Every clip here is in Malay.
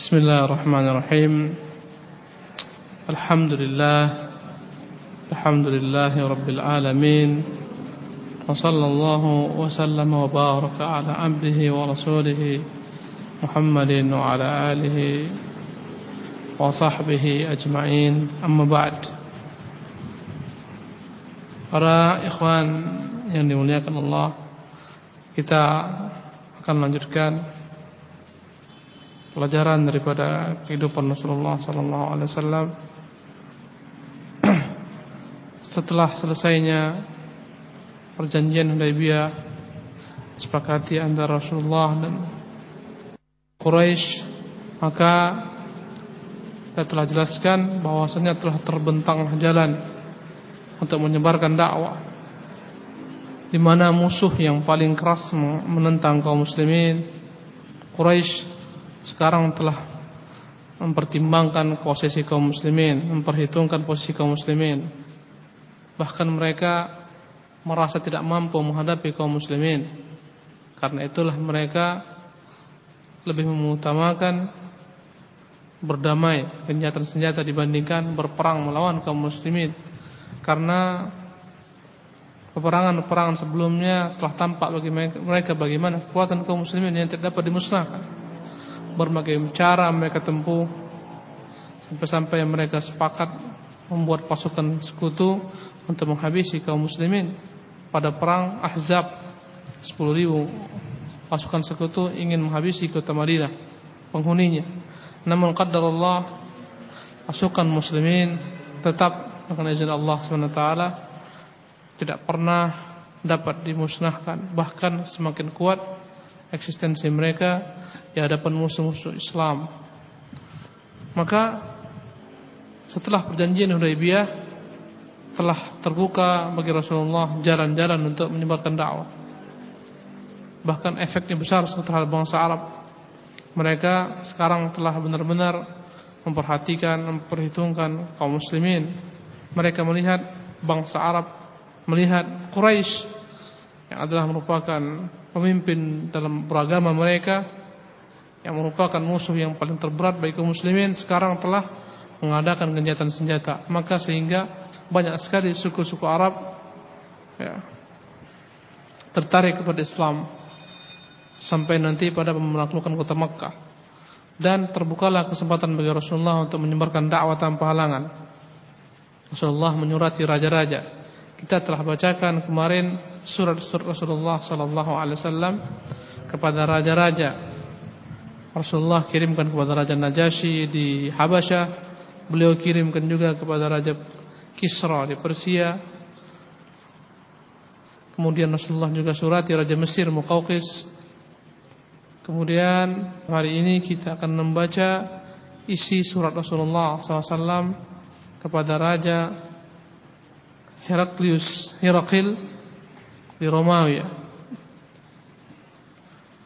بسم الله الرحمن الرحيم الحمد لله الحمد لله رب العالمين وصلى الله وسلم وبارك على عبده ورسوله محمد وعلى آله وصحبه أجمعين أما بعد Para ikhwan yang dimuliakan Allah Kita akan lanjutkan Pelajaran daripada kehidupan Rasulullah Sallallahu Alaihi Wasallam. Setelah selesainya Perjanjian Hudaibiyah Sepakati antara Rasulullah dan Quraisy Maka Kita telah jelaskan bahwasanya telah terbentang jalan untuk menyebarkan dakwah di mana musuh yang paling keras menentang kaum muslimin Quraisy sekarang telah mempertimbangkan posisi kaum muslimin memperhitungkan posisi kaum muslimin. Bahkan mereka merasa tidak mampu menghadapi kaum muslimin. Karena itulah mereka lebih mengutamakan berdamai dengan senjata dibandingkan berperang melawan kaum muslimin. Karena peperangan-peperangan sebelumnya telah tampak bagi mereka bagaimana kekuatan kaum muslimin yang tidak dapat dimusnahkan. Berbagai cara mereka tempuh sampai-sampai mereka sepakat membuat pasukan sekutu untuk menghabisi kaum muslimin pada perang Ahzab 10.000 pasukan sekutu ingin menghabisi kota Madinah penghuninya. Namun qaddarullah pasukan muslimin tetap dengan izin Allah SWT tidak pernah dapat dimusnahkan bahkan semakin kuat eksistensi mereka di hadapan musuh-musuh Islam. Maka setelah perjanjian Hudaybiyah telah terbuka bagi Rasulullah jalan-jalan untuk menyebarkan dakwah. Bahkan efeknya besar terhadap bangsa Arab. Mereka sekarang telah benar-benar memperhatikan memperhitungkan kaum muslimin. Mereka melihat bangsa Arab melihat Quraisy yang adalah merupakan pemimpin dalam beragama mereka yang merupakan musuh yang paling terberat bagi kaum muslimin sekarang telah mengadakan genjatan senjata maka sehingga banyak sekali suku-suku Arab ya, tertarik kepada Islam sampai nanti pada menaklukkan kota Makkah dan terbukalah kesempatan bagi Rasulullah untuk menyebarkan dakwah tanpa halangan Rasulullah menyurati raja-raja. Kita telah bacakan kemarin surat-surat Rasulullah sallallahu alaihi wasallam kepada raja-raja. Rasulullah kirimkan kepada Raja Najasyi di Habasyah, beliau kirimkan juga kepada Raja Kisra di Persia. Kemudian Rasulullah juga surati Raja Mesir Muqawqis. Kemudian hari ini kita akan membaca isi surat Rasulullah wasallam kepada raja Heraklius Herakil di Romawi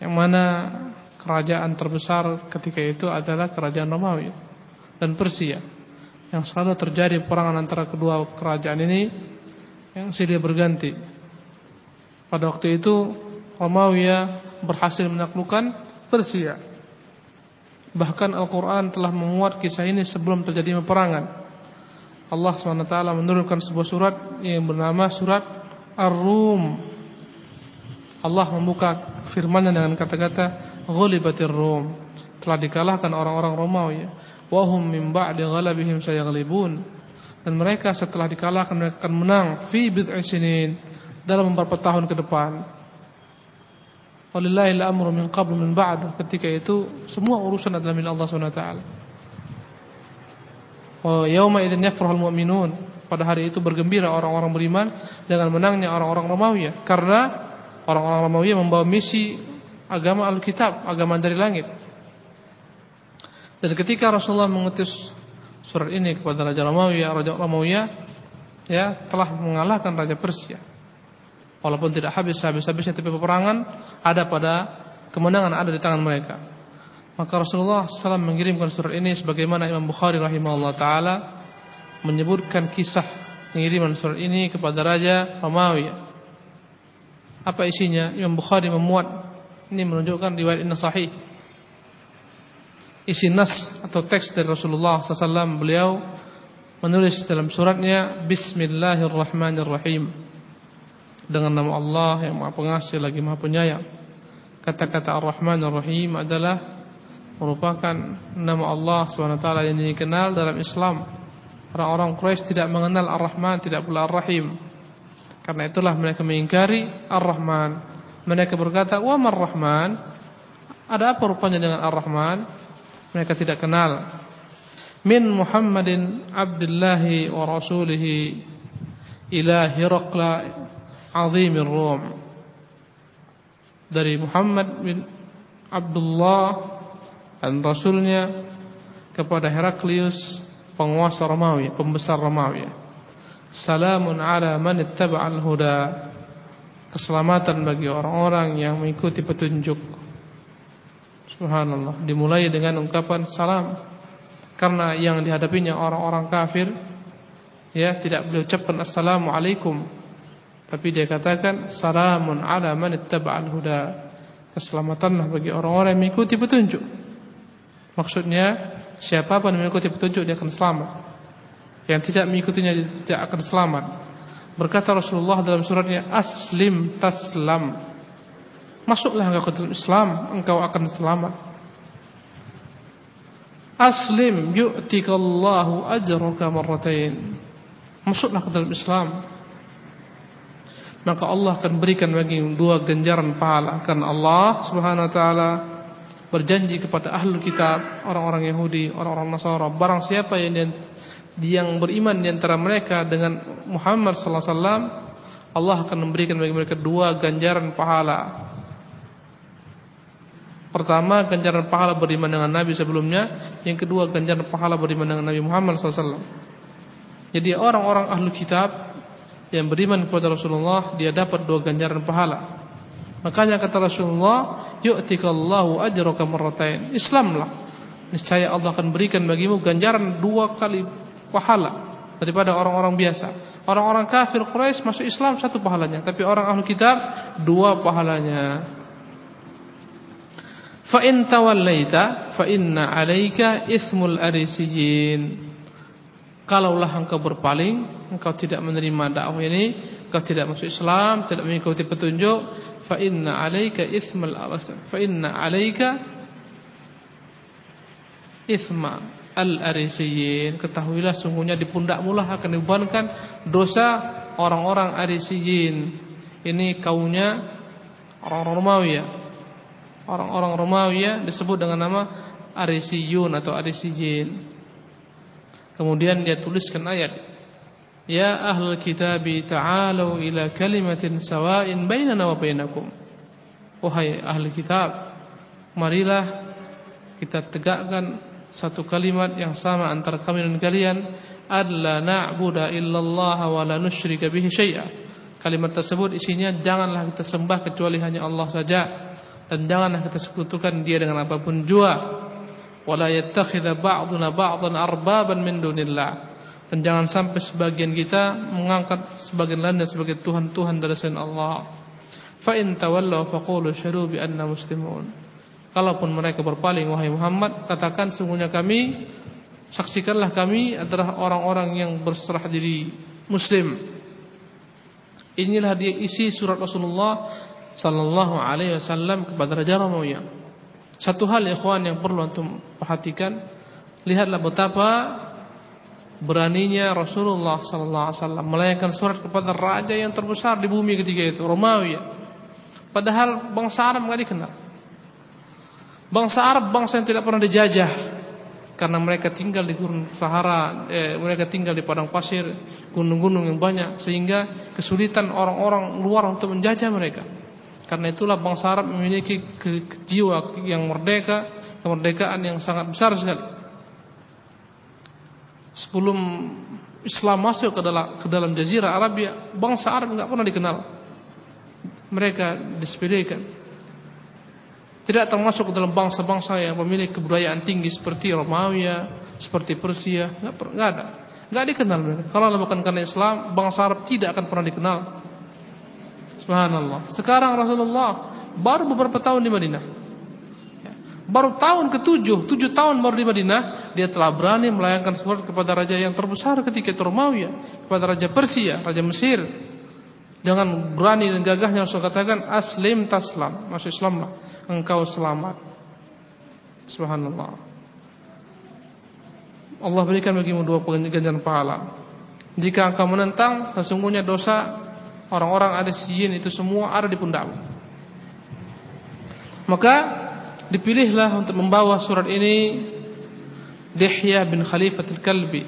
yang mana kerajaan terbesar ketika itu adalah kerajaan Romawi dan Persia yang selalu terjadi perangan antara kedua kerajaan ini yang silih berganti. Pada waktu itu Romawi berhasil menaklukkan Persia. Bahkan Al-Quran telah memuat kisah ini sebelum terjadi peperangan. Allah SWT menurunkan sebuah surat yang bernama surat Ar-Rum. Allah membuka firman dengan kata-kata Ghulibatir Rum. Telah dikalahkan orang-orang Romawi. Wahum min ba'di ghalabihim sayaghlibun. Dan mereka setelah dikalahkan mereka akan menang fi bid'i sinin dalam beberapa tahun ke depan. Walillahil amru min qabl min ba'd. Ketika itu semua urusan adalah milik Allah SWT. Wa yauma idzin yafrahul mu'minun. Pada hari itu bergembira orang-orang beriman dengan menangnya orang-orang Romawi karena orang-orang Romawi membawa misi agama Alkitab, agama dari langit. Dan ketika Rasulullah mengutus surat ini kepada Raja Romawi, Raja Romawi ya telah mengalahkan Raja Persia. Walaupun tidak habis habis-habisnya tapi peperangan ada pada kemenangan ada di tangan mereka. Maka Rasulullah SAW mengirimkan surat ini sebagaimana Imam Bukhari rahimahullah taala menyebutkan kisah pengiriman surat ini kepada Raja Romawi. Apa isinya? Imam Bukhari memuat ini menunjukkan riwayat ini sahih. isi nas atau teks dari Rasulullah SAW beliau menulis dalam suratnya Bismillahirrahmanirrahim dengan nama Allah yang Maha Pengasih lagi Maha Penyayang. Kata-kata Ar-Rahmanir-Rahim adalah merupakan nama Allah SWT yang dikenal dalam Islam. Orang-orang Quraisy tidak mengenal Ar-Rahman, tidak pula Ar-Rahim. Karena itulah mereka mengingkari Ar-Rahman. Mereka berkata, "Wa Mar-Rahman?" Ada apa rupanya dengan Ar-Rahman? Mereka tidak kenal. Min Muhammadin Abdullahi wa Rasulihi ila Hiraqla azimir Rum. Dari Muhammad bin Abdullah dan Rasulnya kepada Heraklius penguasa Romawi, pembesar Romawi. Salamun ala man ittaba'al huda. Keselamatan bagi orang-orang yang mengikuti petunjuk. Subhanallah. Dimulai dengan ungkapan salam. Karena yang dihadapinya orang-orang kafir, ya tidak boleh ucapkan assalamualaikum, tapi dia katakan salamun ala man ittaba'al huda. Keselamatanlah bagi orang-orang yang mengikuti petunjuk. Maksudnya siapa pun mengikuti petunjuk dia akan selamat. Yang tidak mengikutinya tidak akan selamat. Berkata Rasulullah dalam suratnya aslim taslam. Masuklah engkau ke dalam Islam, engkau akan selamat. Aslim yu'tikallahu ajraka marratain. Masuklah ke dalam Islam. Maka Allah akan berikan bagi dua ganjaran pahala karena Allah Subhanahu wa taala berjanji kepada ahli kitab, orang-orang Yahudi, orang-orang Nasara, barang siapa yang yang beriman di antara mereka dengan Muhammad sallallahu alaihi wasallam, Allah akan memberikan bagi mereka dua ganjaran pahala. Pertama ganjaran pahala beriman dengan Nabi sebelumnya. Yang kedua ganjaran pahala beriman dengan Nabi Muhammad SAW Jadi orang-orang ahlu kitab Yang beriman kepada Rasulullah Dia dapat dua ganjaran pahala. Makanya kata Rasulullah Yu'tikallahu ajraka marratain Islamlah. Niscaya Allah akan berikan bagimu ganjaran dua kali pahala Daripada orang-orang biasa. Orang-orang kafir Quraisy masuk Islam satu pahalanya Tapi orang ahlu kitab dua pahalanya. Fa in tawallaita fa inna 'alaika ismul arisiyin kalaulah engkau berpaling engkau tidak menerima dakwah ini engkau tidak masuk Islam tidak mengikuti petunjuk fa inna 'alaika ismul arisiyin fa inna 'alaika isma al-arisiyin. Ketahuilah sungguhnya di pundakmu lah akan dibebankan dosa orang-orang arisiyin. Ini kaumnya orang-orang Romawi ya. Orang-orang Romawi ya, disebut dengan nama Arisiyun atau Arisiyin. Kemudian dia tuliskan ayat Ya ahlul kitabi ta'alu ila kalimatin sawa'in bainana wa bainakum. Wahai ahli kitab Marilah kita tegakkan satu kalimat yang sama antara kami dan kalian Adla na'buda illallah wa la nushrika bihi syai'a. Kalimat tersebut isinya Janganlah kita sembah kecuali hanya Allah saja. Dan janganlah kita sekutukan dia dengan apapun jua. Wala yattakhidha ba'duna ba'dan arbaban min dunillah. Dan jangan sampai sebagian kita mengangkat sebagian lain sebagai tuhan-tuhan dari selain Allah. Fa in tawallaw faqulu syahadu bi anna muslimun kalaupun mereka berpaling wahai Muhammad katakan sungguhnya kami saksikanlah kami adalah orang-orang yang berserah diri muslim inilah dia isi surat Rasulullah sallallahu alaihi wasallam kepada Raja Romawi. Satu hal ikhwan yang perlu antum perhatikan, lihatlah betapa beraninya Rasulullah sallallahu alaihi wasallam melayangkan surat kepada raja yang terbesar di bumi ketika itu, Romawi. Padahal bangsa Arab enggak dikenal. Bangsa Arab bangsa yang tidak pernah dijajah karena mereka tinggal di gurun Sahara, eh, mereka tinggal di padang pasir, gunung-gunung yang banyak sehingga kesulitan orang-orang luar untuk menjajah mereka. Karena itulah bangsa Arab memiliki jiwa yang merdeka, kemerdekaan yang sangat besar sekali. Sebelum Islam masuk ke dalam ke dalam jazirah Arabia, bangsa Arab enggak pernah dikenal. Mereka disepelekan. Tidak termasuk dalam bangsa-bangsa yang memiliki kebudayaan tinggi seperti Romawi, seperti Persia, enggak ada. Enggak dikenal mereka. Kalau bukan karena Islam, bangsa Arab tidak akan pernah dikenal. Subhanallah. Sekarang Rasulullah baru beberapa tahun di Madinah. Ya. Baru tahun ke-7, 7 tahun baru di Madinah, dia telah berani melayangkan surat kepada raja yang terbesar ketika itu Romawi, kepada raja Persia, raja Mesir. Jangan berani dan gagahnya Rasul katakan aslim taslam, masuk Islamlah, engkau selamat. Subhanallah. Allah berikan bagimu dua ganjaran pahala. Jika engkau menentang, sesungguhnya dosa orang-orang ada itu semua ada di pundakmu. Maka dipilihlah untuk membawa surat ini Dihya bin Khalifatul Kalbi.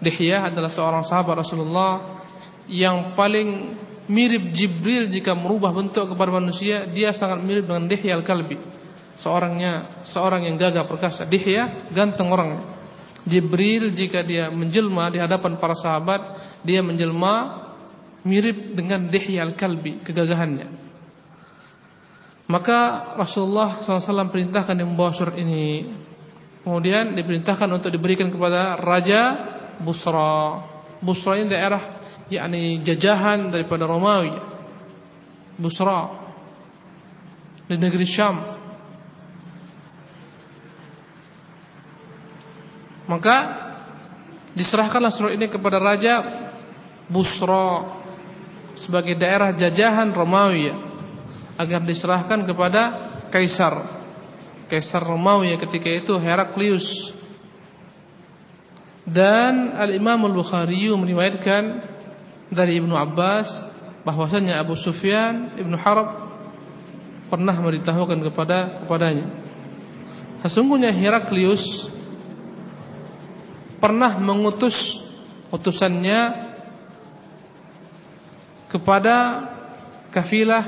Dihya adalah seorang sahabat Rasulullah yang paling mirip Jibril jika merubah bentuk kepada manusia, dia sangat mirip dengan Dihya al-Kalbi. Seorangnya seorang yang gagah perkasa. Dihya ganteng orangnya. Jibril jika dia menjelma di hadapan para sahabat, dia menjelma mirip dengan Dihya al-Kalbi, kegagahannya. Maka Rasulullah SAW perintahkan yang membawa surat ini Kemudian diperintahkan untuk diberikan kepada Raja Busra Busra ini daerah yakni jajahan daripada Romawi Busra Di negeri Syam. Maka Diserahkanlah surat ini kepada Raja Busra Sebagai daerah jajahan Romawi agar diserahkan kepada kaisar. Kaisar Romawi ketika itu Heraklius. Dan Al-Imam Al-Bukhari meriwayatkan dari Ibnu Abbas bahwasanya Abu Sufyan Ibnu Harb pernah memberitahukan kepada kepadanya sesungguhnya Heraklius pernah mengutus utusannya kepada kafilah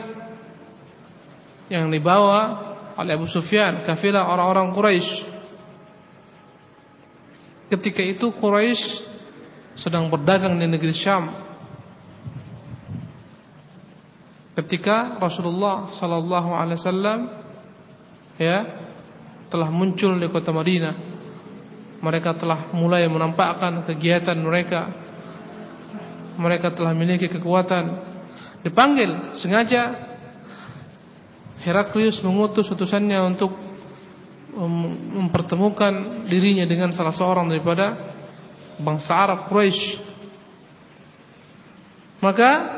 yang dibawa oleh Abu Sufyan kafilah orang-orang Quraisy. Ketika itu Quraisy sedang berdagang di negeri Syam. Ketika Rasulullah sallallahu alaihi wasallam ya telah muncul di kota Madinah. Mereka telah mulai menampakkan kegiatan mereka. Mereka telah memiliki kekuatan. Dipanggil sengaja Heraklius mengutus utusannya untuk mempertemukan dirinya dengan salah seorang daripada bangsa Arab Quraisy. Maka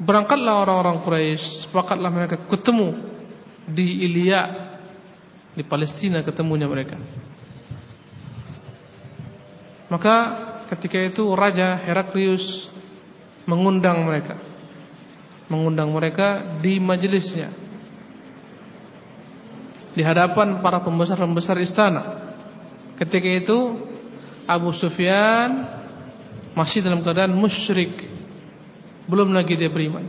berangkatlah orang-orang Quraisy, sepakatlah mereka ketemu di Ilya di Palestina ketemunya mereka. Maka ketika itu Raja Heraklius mengundang mereka. Mengundang mereka di majelisnya di hadapan para pembesar-pembesar istana. Ketika itu Abu Sufyan masih dalam keadaan musyrik, belum lagi dia beriman.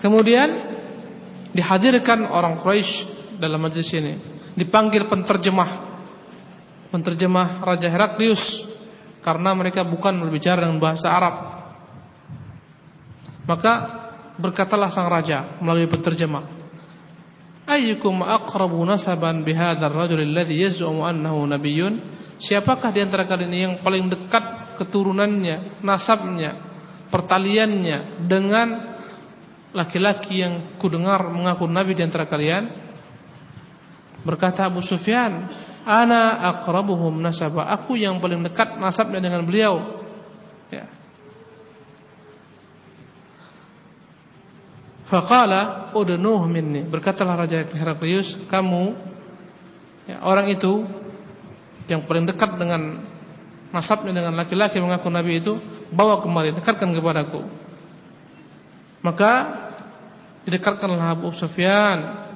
Kemudian dihadirkan orang Quraisy dalam majlis ini, dipanggil penterjemah, penterjemah Raja Heraklius. Karena mereka bukan berbicara dengan bahasa Arab. Maka berkatalah sang raja melalui penterjemah. Ayyukum aqrabu nasaban bihadzal rajul alladhi yaz'umu annahu nabiyyun? Siapakah di antara kalian yang paling dekat keturunannya nasabnya pertaliannya dengan laki-laki yang kudengar mengaku nabi di antara kalian. Berkata Abu Sufyan ana aqrabuhum nasaba. Aku yang paling dekat nasabnya dengan beliau. Faqala udnuh minni. Berkatalah Raja Heraklius, kamu ya, orang itu yang paling dekat dengan nasabnya dengan laki-laki mengaku nabi itu, bawa kemari, dekatkan kepadaku. Maka didekatkanlah Abu Sufyan.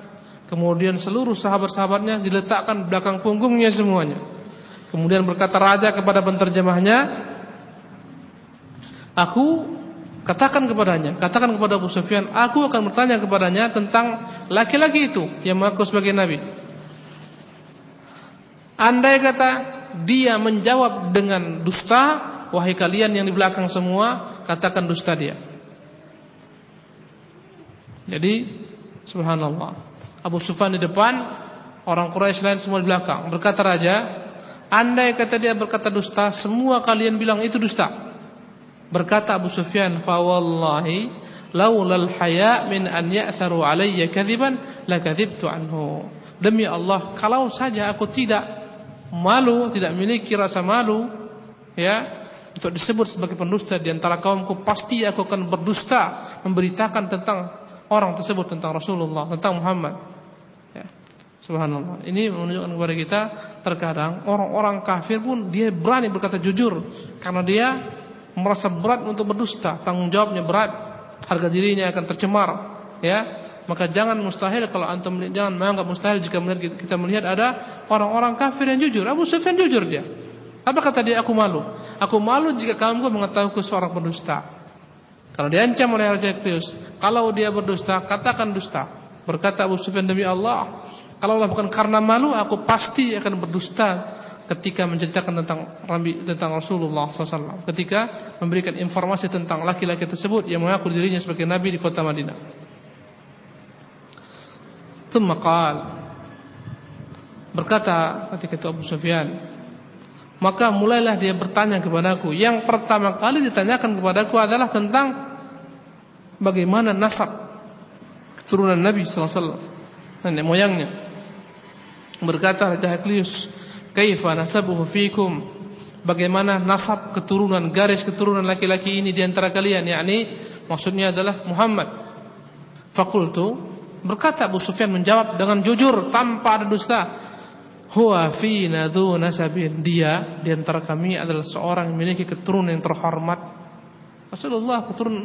Kemudian seluruh sahabat-sahabatnya diletakkan belakang punggungnya semuanya. Kemudian berkata raja kepada penterjemahnya, "Aku Katakan kepadanya, katakan kepada Abu Sufyan, aku akan bertanya kepadanya tentang laki-laki itu yang mengaku sebagai nabi. Andai kata dia menjawab dengan dusta, wahai kalian yang di belakang semua, katakan dusta dia. Jadi, subhanallah. Abu Sufyan di depan, orang Quraisy lain semua di belakang. Berkata raja, andai kata dia berkata dusta, semua kalian bilang itu dusta. Berkata Abu Sufyan, "Fa wallahi laulal haya min an ya'tharu alayya kadhiban lakadzibtu anhu demi Allah kalau saja aku tidak malu tidak memiliki rasa malu ya untuk disebut sebagai pendusta di antara kaumku pasti aku akan berdusta memberitakan tentang orang tersebut tentang Rasulullah tentang Muhammad. Ya. Subhanallah. Ini menunjukkan kepada kita terkadang orang-orang kafir pun dia berani berkata jujur karena dia merasa berat untuk berdusta. Tanggung jawabnya berat. Harga dirinya akan tercemar ya maka jangan mustahil kalau antum jangan menganggap mustahil jika melihat kita melihat ada orang-orang kafir yang jujur. Abu Sufyan jujur dia. Apa kata dia? Aku malu. Aku malu jika kamu mengetahui seorang pendusta. Kalau diancam oleh Raja Krius kalau dia berdusta katakan dusta. Berkata Abu Sufyan demi Allah kalau bukan karena malu aku pasti akan berdusta ketika menceritakan tentang tentang Rasulullah SAW ketika memberikan informasi tentang laki-laki tersebut yang mengaku dirinya sebagai nabi di kota Madinah. Thumma qal. Berkata ketika itu Abu Sufyan maka mulailah dia bertanya kepadaku. Yang pertama kali ditanyakan kepadaku adalah tentang bagaimana nasab keturunan Nabi sallallahu alaihi wasallam nenek moyangnya. Berkata Raja Heklius kaifa nasabuhu fikum bagaimana nasab keturunan garis keturunan laki-laki ini di antara kalian? Yakni maksudnya adalah Muhammad. Faqultu berkata Abu Sufyan menjawab dengan jujur tanpa ada dusta. Huwa fina dzu nasabin. Dia di antara kami adalah seorang yang memiliki keturunan yang terhormat. Rasulullah keturunan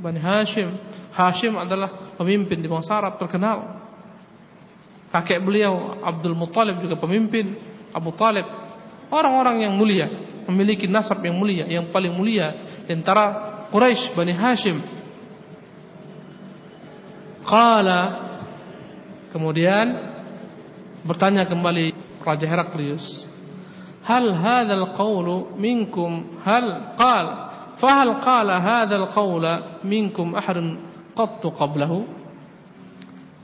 Bani Hashim. Hashim adalah pemimpin di bangsa Arab terkenal. Kakek beliau Abdul Muttalib juga pemimpin. Abu Talib orang-orang yang mulia memiliki nasab yang mulia yang paling mulia di antara Quraisy Bani Hashim qala. Kemudian bertanya kembali Raja Heraklius hal hadzal qawlu minkum? Hal qala fahal qala hadzal qawla minkum ahadun qattu qablahu?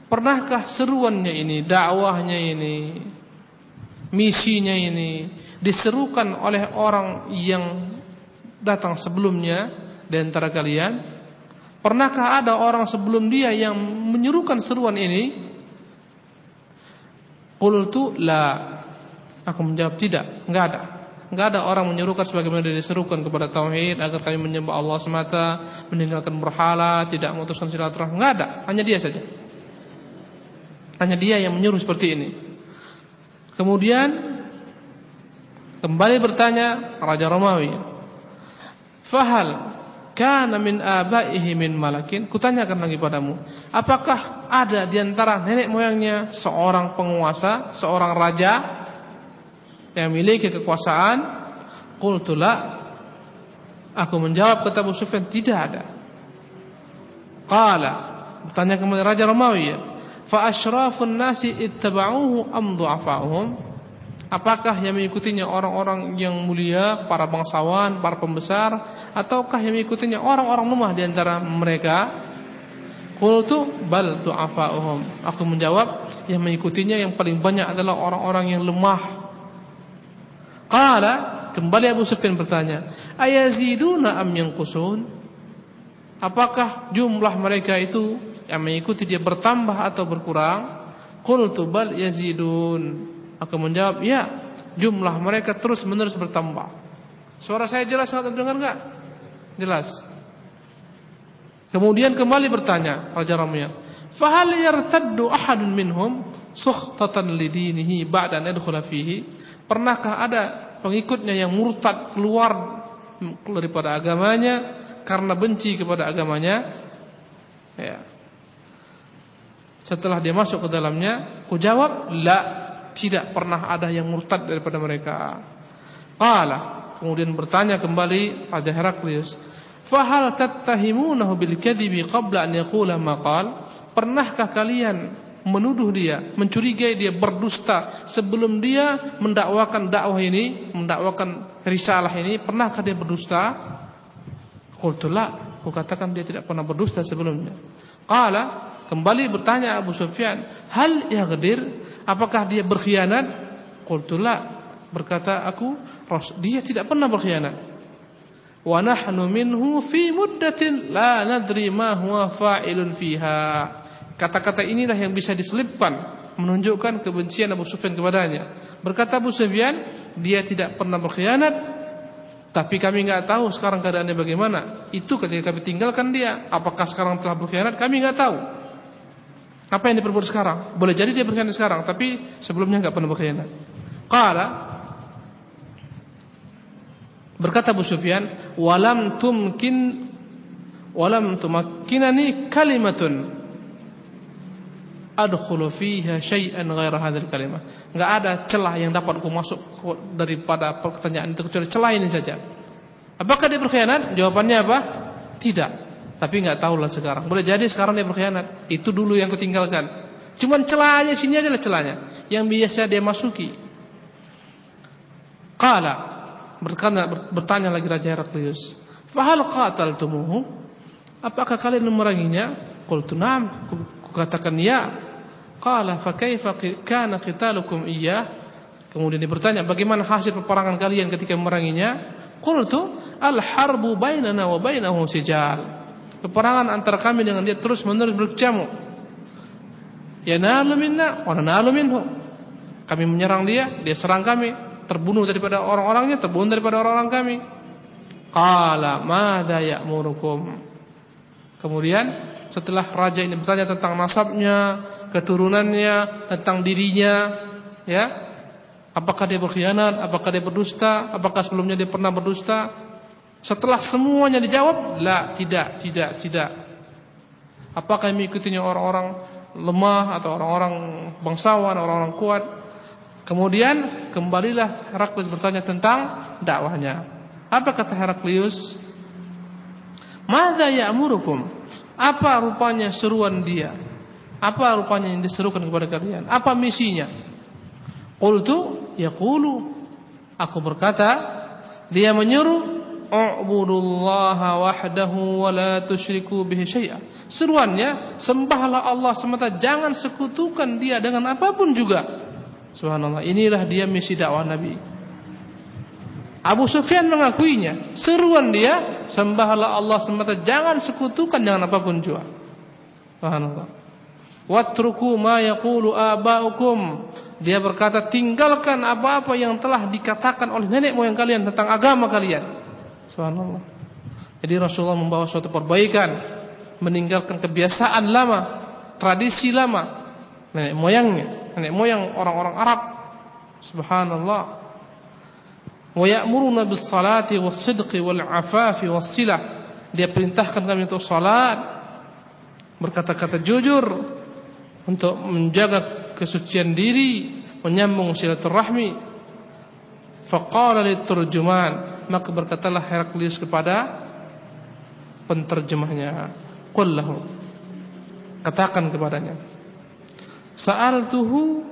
Pernahkah seruannya ini dakwahnya ini misinya ini diserukan oleh orang yang datang sebelumnya di antara kalian? Pernahkah ada orang sebelum dia yang menyerukan seruan ini? Qultu la. Aku menjawab tidak, enggak ada. Enggak ada orang menyerukan sebagaimana dia diserukan kepada tauhid agar kami menyembah Allah semata, meninggalkan berhala, tidak memutuskan silaturahmi. Enggak ada, hanya dia saja. Hanya dia yang menyuruh seperti ini. Kemudian kembali bertanya Raja Romawi, "Fahal kana min abaihi min malakin?" Kutanyakan lagi padamu, apakah ada di antara nenek moyangnya seorang penguasa, seorang raja yang memiliki kekuasaan? Qultu la. Aku menjawab kata Abu Sufyan, tidak ada. Qala, bertanya kepada Raja Romawi, fa asyrafun nasi ittaba'uhu am du'afa'uhum apakah yang mengikutinya orang-orang yang mulia para bangsawan para pembesar? Ataukah yang mengikutinya orang-orang lemah di antara mereka? Qultu bal du'afa'uhum. Aku menjawab yang mengikutinya yang paling banyak adalah orang-orang yang lemah. Qala kembali Abu Sufyan bertanya ayaziduna am yanqusun? Apakah jumlah mereka itu yang mengikuti dia bertambah atau berkurang? Qultu bal yazidun aku menjawab ya jumlah mereka terus menerus bertambah. Suara saya jelas sangat dengar enggak? Jelas. Kemudian kembali bertanya raja ramya fahal yartaddu ahadun minhum sukhtatan lidinihi ba'da an yadkhula fihi? Pernahkah ada pengikutnya yang murtad keluar daripada agamanya karena benci kepada agamanya? Ya. Setelah dia masuk ke dalamnya, ku jawab, la, tidak pernah ada yang murtad daripada mereka. Qala, kemudian bertanya kembali Raja Heraklius, "Fahal tattahimunahu bil kadhibi qabla an yaqula ma Pernahkah kalian menuduh dia, mencurigai dia berdusta sebelum dia mendakwakan dakwah ini, mendakwakan risalah ini, pernahkah dia berdusta? Qultu la, aku katakan dia tidak pernah berdusta sebelumnya. Qala Kembali bertanya Abu Sufyan, "Hal yaghdir? Apakah dia berkhianat?" Qultu la. Berkata aku, "Dia tidak pernah berkhianat." wa nahnu minhu fi muddatin la nadri ma huwa fa'ilun fiha kata-kata inilah yang bisa diselipkan menunjukkan kebencian Abu Sufyan kepadanya berkata Abu Sufyan dia tidak pernah berkhianat tapi kami enggak tahu sekarang keadaannya bagaimana itu ketika kami tinggalkan dia apakah sekarang telah berkhianat kami enggak tahu apa yang diperbuat sekarang boleh jadi dia berkhianat sekarang tapi sebelumnya enggak pernah berkhianat qala Berkata Abu Sufyan, "Walam tumkin walam tumakkinani kalimatun adkhulu fiha syai'an ghaira hadzal kalimah." Enggak ada celah yang dapat aku masuk daripada pertanyaan itu kecuali celah ini saja. Apakah dia berkhianat? Jawabannya apa? Tidak. Tapi enggak tahulah sekarang. Boleh jadi sekarang dia berkhianat. Itu dulu yang ketinggalkan. Cuman celahnya sini aja lah celahnya yang biasa dia masuki. Qala bertanya, bertanya lagi Raja Heraklius, "Fahal qataltumuhu?" Apakah kalian memeranginya? Qultu na'am. Kukatakan ya. Qala fa kaifa kana qitalukum iyyah? Kemudian dia bertanya, "Bagaimana hasil peperangan kalian ketika memeranginya?" Qultu, "Al-harbu bainana wa bainahu sijal." Peperangan antara kami dengan dia terus-menerus berkecamuk. Yanalu minna wa nanalu minhu. Kami menyerang dia, dia serang kami terbunuh daripada orang-orangnya, terbunuh daripada orang-orang kami. Qala madza ya'murukum? Kemudian setelah raja ini bertanya tentang nasabnya, keturunannya, tentang dirinya, ya. Apakah dia berkhianat, apakah dia berdusta, apakah sebelumnya dia pernah berdusta? Setelah semuanya dijawab, la, tidak, tidak, tidak. Apakah mengikutinya orang-orang lemah atau orang-orang bangsawan, orang-orang kuat? Kemudian kembalilah Heraklius bertanya tentang dakwahnya. Apa kata Heraklius? Mada ya'murukum? Apa rupanya seruan dia? Apa rupanya yang diserukan kepada kalian? Apa misinya? Qultu yaqulu Aku berkata, dia U'budullaha wahdahu wa la tusyriku bihi syai'a. Seruannya, sembahlah Allah semata, jangan sekutukan dia dengan apapun juga. Subhanallah, inilah dia misi dakwah Nabi. Abu Sufyan mengakuinya. Seruan dia, sembahlah Allah semata, jangan sekutukan dengan apapun juga. Subhanallah. Watruku ma yaqulu aba'ukum. Dia berkata, tinggalkan apa-apa yang telah dikatakan oleh nenek moyang kalian tentang agama kalian. Subhanallah. Jadi Rasulullah membawa suatu perbaikan, meninggalkan kebiasaan lama, tradisi lama nenek moyangnya nenek moyang orang-orang Arab. Subhanallah. Wa ya'muruna bis salati was sidqi wal afafi was silah. Dia perintahkan kami untuk salat, berkata-kata jujur, untuk menjaga kesucian diri, menyambung silaturahmi. Faqala liturjuman, maka berkatalah Heraklius kepada penterjemahnya, "Qul lahu" Katakan kepadanya, sa'altuhu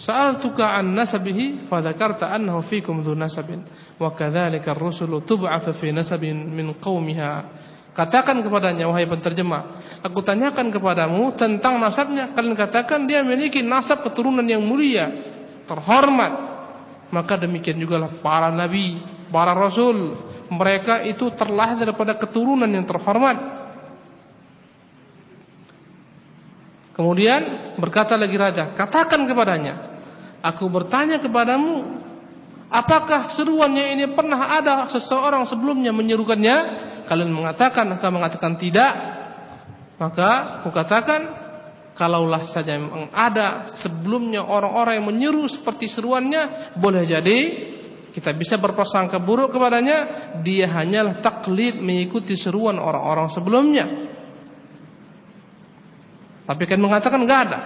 sa'altuka an nasabihi fa dzakarta annahu fikum dzu nasabin. Wa kadzalika ar-rusulu tub'atsu fi nasabin min qaumiha katakan kepadanya wahai penterjemah. Aku tanyakan kepadamu tentang nasabnya. Kalian katakan dia memiliki nasab keturunan yang mulia terhormat maka demikian juga lah para nabi para rasul mereka itu terlahir daripada keturunan yang terhormat Kemudian berkata lagi raja, katakan kepadanya, aku bertanya kepadamu, apakah seruannya ini pernah ada seseorang sebelumnya menyerukannya? Kalian mengatakan, engkau mengatakan tidak. Maka aku katakan, kalaulah saja memang ada sebelumnya orang-orang yang menyeru seperti seruannya, boleh jadi kita bisa berprasangka buruk kepadanya, dia hanyalah taklid mengikuti seruan orang-orang sebelumnya. Tapi kan mengatakan enggak ada.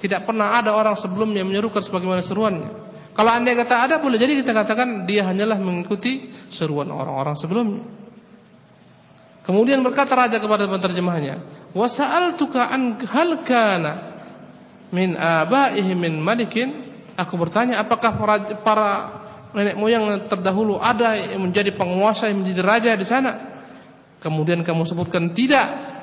Tidak pernah ada orang sebelumnya menyerukan sebagaimana seruannya. Kalau anda kata ada, boleh jadi kita katakan dia hanyalah mengikuti seruan orang-orang sebelumnya. Kemudian berkata raja kepada penterjemahnya, "Wa sa'altuka an hal kana min abaihi min malikin?" Aku bertanya, apakah para nenek moyang terdahulu ada yang menjadi penguasa yang menjadi raja di sana? Kemudian kamu sebutkan tidak.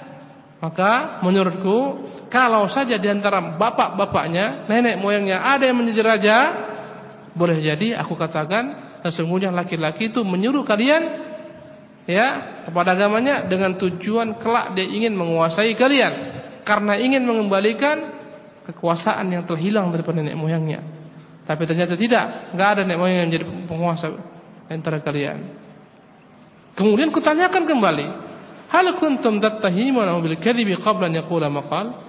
Maka menurutku kalau saja di antara bapak-bapaknya, nenek moyangnya ada yang menjadi raja, boleh jadi aku katakan sesungguhnya laki-laki itu menyuruh kalian ya kepada agamanya dengan tujuan kelak dia ingin menguasai kalian karena ingin mengembalikan kekuasaan yang telah hilang daripada nenek moyangnya. Tapi ternyata tidak, enggak ada nenek moyang yang menjadi penguasa antara kalian. Kemudian kutanyakan kembali, hal kuntum tattahimuna bil kadhibi qabla an yaqula maqal?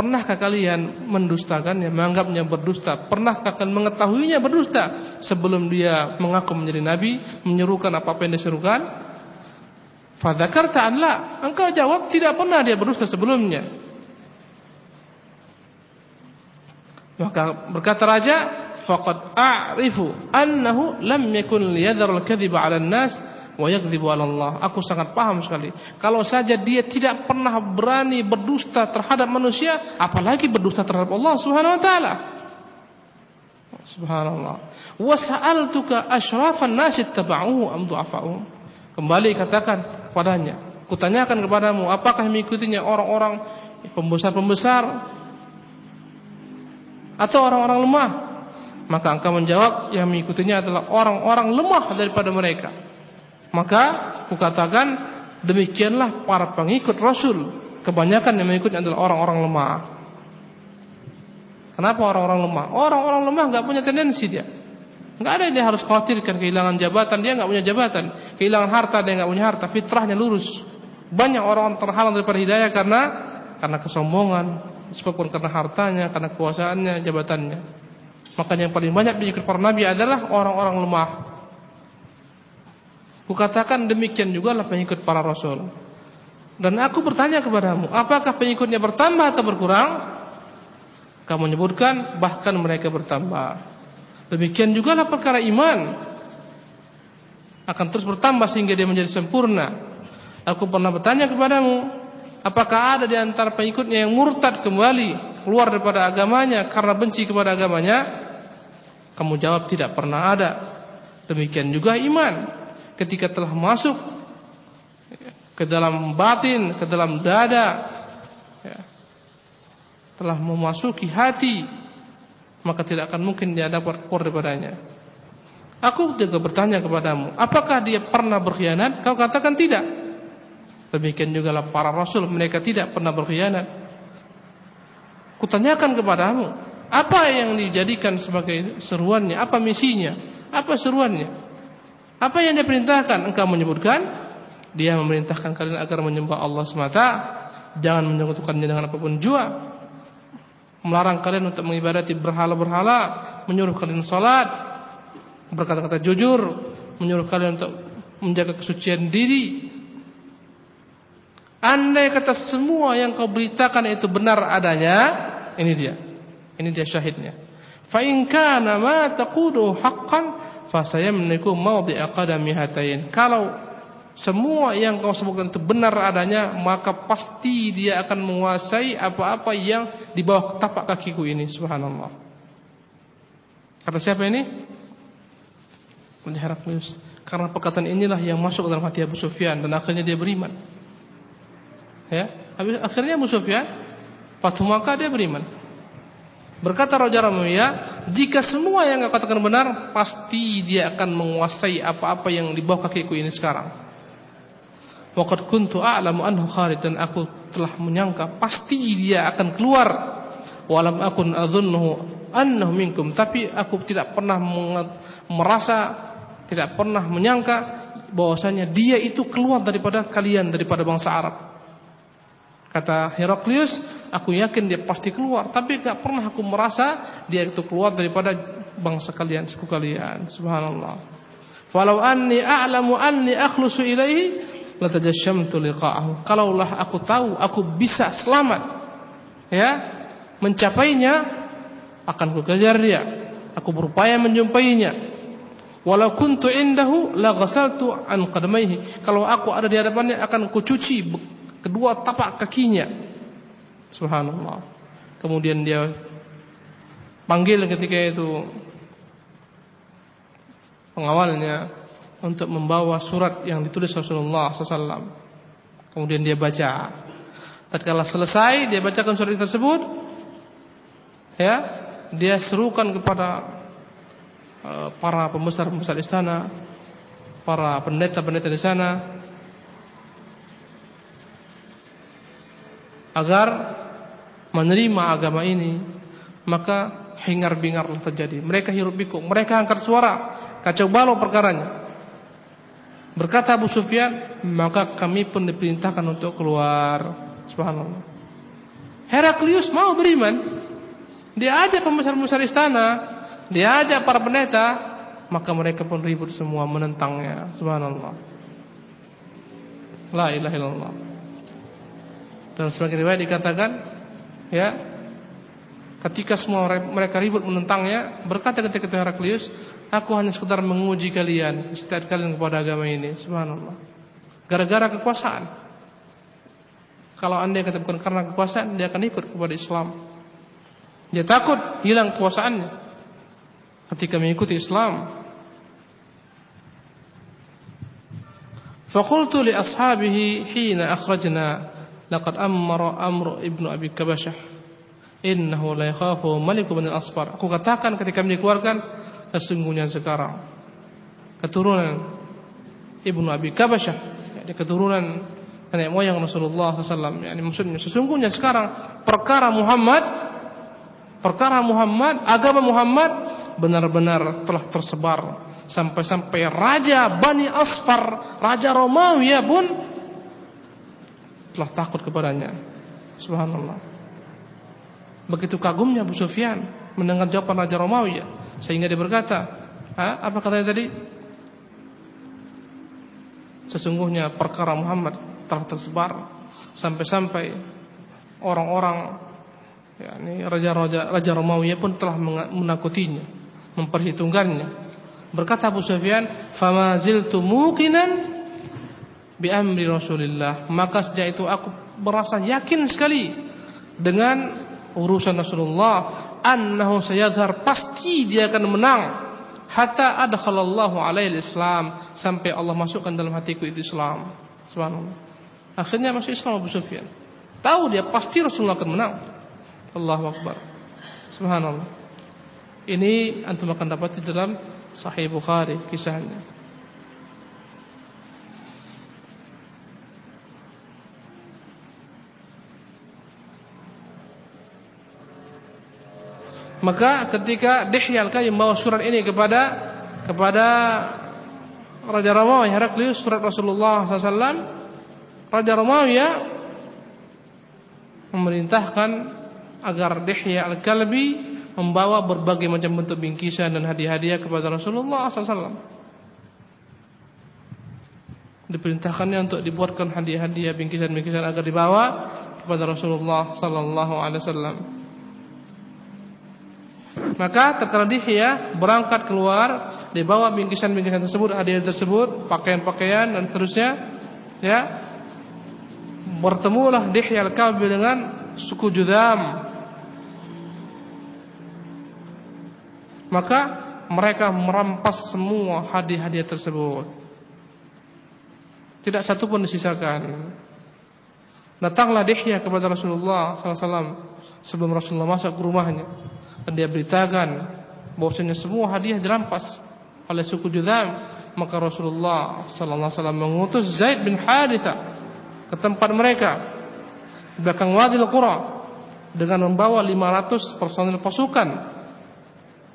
Pernahkah kalian mendustakannya, menganggapnya berdusta? Pernahkah kalian mengetahuinya berdusta sebelum dia mengaku menjadi nabi, menyerukan apa-apa yang diserukan? Fadzakarta an la. Engkau jawab tidak pernah dia berdusta sebelumnya. Maka berkata raja, faqad a'rifu annahu lam yakun liyadhar al-kadhiba 'ala an-nas wa yakdzibu 'ala Allah. Aku sangat paham sekali. Kalau saja dia tidak pernah berani berdusta terhadap manusia, apalagi berdusta terhadap Allah Subhanahu wa taala. Subhanallah. Wa sa'altuka asyrafan nas ittaba'uhu am du'afa'uhum. Kembali katakan padanya, kutanyakan kepadamu, apakah mengikutinya orang-orang pembesar-pembesar atau orang-orang lemah? Maka engkau menjawab yang mengikutinya adalah orang-orang lemah daripada mereka. Maka kukatakan demikianlah para pengikut Rasul. Kebanyakan yang mengikutnya adalah orang-orang lemah. Kenapa orang-orang lemah? Orang-orang lemah enggak punya tendensi dia. Enggak ada yang dia harus khawatirkan kehilangan jabatan, dia enggak punya jabatan. Kehilangan harta, dia enggak punya harta. Fitrahnya lurus. Banyak orang terhalang daripada hidayah karena karena kesombongan, disebabkan karena hartanya, karena kekuasaannya, jabatannya. Makanya yang paling banyak pengikut para nabi adalah orang-orang lemah. Kukatakan demikian juga lah pengikut para rasul. Dan aku bertanya kepadamu, apakah pengikutnya bertambah atau berkurang? Kamu menyebutkan bahkan mereka bertambah. Demikian juga lah perkara iman akan terus bertambah sehingga dia menjadi sempurna. Aku pernah bertanya kepadamu, apakah ada di antara pengikutnya yang murtad kembali keluar daripada agamanya karena benci kepada agamanya? Kamu jawab tidak pernah ada. Demikian juga iman ketika telah masuk ke dalam batin, ke dalam dada, ya, telah memasuki hati, maka tidak akan mungkin dia dapat keluar daripadanya. Aku juga bertanya kepadamu, apakah dia pernah berkhianat? Kau katakan tidak. Demikian juga lah para rasul, mereka tidak pernah berkhianat. Kutanyakan kepadamu, apa yang dijadikan sebagai seruannya? Apa misinya? Apa seruannya? Apa yang dia perintahkan? Engkau menyebutkan dia memerintahkan kalian agar menyembah Allah semata, jangan menyekutukannya dengan apapun jua. Melarang kalian untuk mengibadati berhala-berhala, menyuruh kalian salat, berkata-kata jujur, menyuruh kalian untuk menjaga kesucian diri. Andai kata semua yang kau beritakan itu benar adanya, ini dia. Ini dia syahidnya. Fa in kana ma taqulu haqqan fasayamniku mawdi'a qadami hatain. Kalau semua yang kau sebutkan itu benar adanya, maka pasti dia akan menguasai apa-apa yang di bawah tapak kakiku ini. Subhanallah. Kata siapa ini? Heraklius. Karena perkataan inilah yang masuk dalam hati Abu Sufyan dan akhirnya dia beriman. Ya, akhirnya Abu Sufyan Fatu Makkah dia beriman. Berkata Raja Ramaya, jika semua yang kau katakan benar, pasti dia akan menguasai apa-apa yang di bawah kakiku ini sekarang. Waqad kuntu a'lamu anhu kharij dan aku telah menyangka pasti dia akan keluar. Walam akun adzunnuhu annahu minkum, tapi aku tidak pernah merasa tidak pernah menyangka bahwasanya dia itu keluar daripada kalian daripada bangsa Arab. Kata Heraklius, aku yakin dia pasti keluar, tapi tak pernah aku merasa dia itu keluar daripada bangsa kalian, suku kalian. Subhanallah. Walau anni a'lamu anni akhlusu ilaihi latajashamtu liqa'ahu. Kalaulah aku tahu aku bisa selamat ya, mencapainya akan kukejar dia. Aku berupaya menjumpainya. Walau kuntu indahu la ghasaltu an qadamaihi. Kalau aku ada di hadapannya akan kucuci kedua tapak kakinya. Subhanallah. Kemudian dia panggil ketika itu pengawalnya untuk membawa surat yang ditulis Rasulullah SAW. Kemudian dia baca. Tatkala selesai dia bacakan surat tersebut, ya, dia serukan kepada uh, para pembesar-pembesar istana, para pendeta-pendeta di sana agar menerima agama ini, maka hingar-bingarlah terjadi. Mereka hirup pikuk, mereka angkat suara, kacau balau perkaranya. Berkata Abu Sufyan, maka kami pun diperintahkan untuk keluar. Subhanallah. Heraklius mau beriman. Dia ajak pembesar-pembesar istana, dia ajak para pendeta, maka mereka pun ribut semua menentangnya. Subhanallah. La ilaha illallah. Dan sebagai riwayat dikatakan, ya, ketika semua mereka ribut menentangnya, berkata ketika Heraklius, aku hanya sekedar menguji kalian, setiap kalian kepada agama ini. Subhanallah. Gara-gara kekuasaan. Kalau anda kata bukan karena kekuasaan, dia akan ikut kepada Islam. Dia takut hilang kekuasaannya ketika mengikuti Islam. Faqultu li ashabihi hina laqad amara Amr ibn Abi Kabashah innahu la yakhafu Malik bin al-Asfar. Aku katakan ketika dikeluarkan sesungguhnya sekarang keturunan Ibnu Abi Kabashah yakni keturunan nenek moyang Rasulullah alaihi wasallam maksudnya sesungguhnya sekarang perkara Muhammad perkara Muhammad, agama Muhammad benar-benar telah tersebar sampai-sampai raja Bani Asfar, raja Romawi pun telah takut kepadanya. Subhanallah. Begitu kagumnya Abu Sufyan mendengar jawaban raja Romawi sehingga dia berkata, ha, apa katanya tadi? Sesungguhnya perkara Muhammad telah tersebar sampai-sampai orang-orang Ya, raja-raja raja Romawi pun telah menakutinya, memperhitungkannya. Berkata Abu Sufyan, "Fama ziltu muqinan bi amri Rasulillah." Maka sejak itu aku merasa yakin sekali dengan urusan Rasulullah, annahu sayazhar pasti dia akan menang. Hatta adkhalallahu alaihi Islam sampai Allah masukkan dalam hatiku itu Islam. Subhanallah. Akhirnya masuk Islam Abu Sufyan. Tahu dia pasti Rasulullah akan menang. Allahu Akbar Subhanallah Ini antum akan dapat di dalam Sahih Bukhari kisahnya Maka ketika Dihyal Qayyim membawa surat ini kepada kepada Raja Romawi Heraklius surat Rasulullah SAW Raja Romawi ya memerintahkan agar Dihya Al-Kalbi membawa berbagai macam bentuk bingkisan dan hadiah-hadiah kepada Rasulullah SAW. Diperintahkannya untuk dibuatkan hadiah-hadiah bingkisan-bingkisan agar dibawa kepada Rasulullah SAW. Maka terkala Dihya berangkat keluar, dibawa bingkisan-bingkisan tersebut, hadiah tersebut, pakaian-pakaian dan seterusnya, ya, bertemulah Dihya Al-Kalbi dengan suku Judam Maka mereka merampas semua hadiah-hadiah tersebut. Tidak satu pun disisakan. Datanglah Dihya kepada Rasulullah SAW sebelum Rasulullah masuk ke rumahnya. Dan dia beritakan bahwasanya semua hadiah dirampas oleh suku Judam. Maka Rasulullah SAW mengutus Zaid bin Haritha ke tempat mereka di belakang Wadil Qura dengan membawa 500 personil pasukan.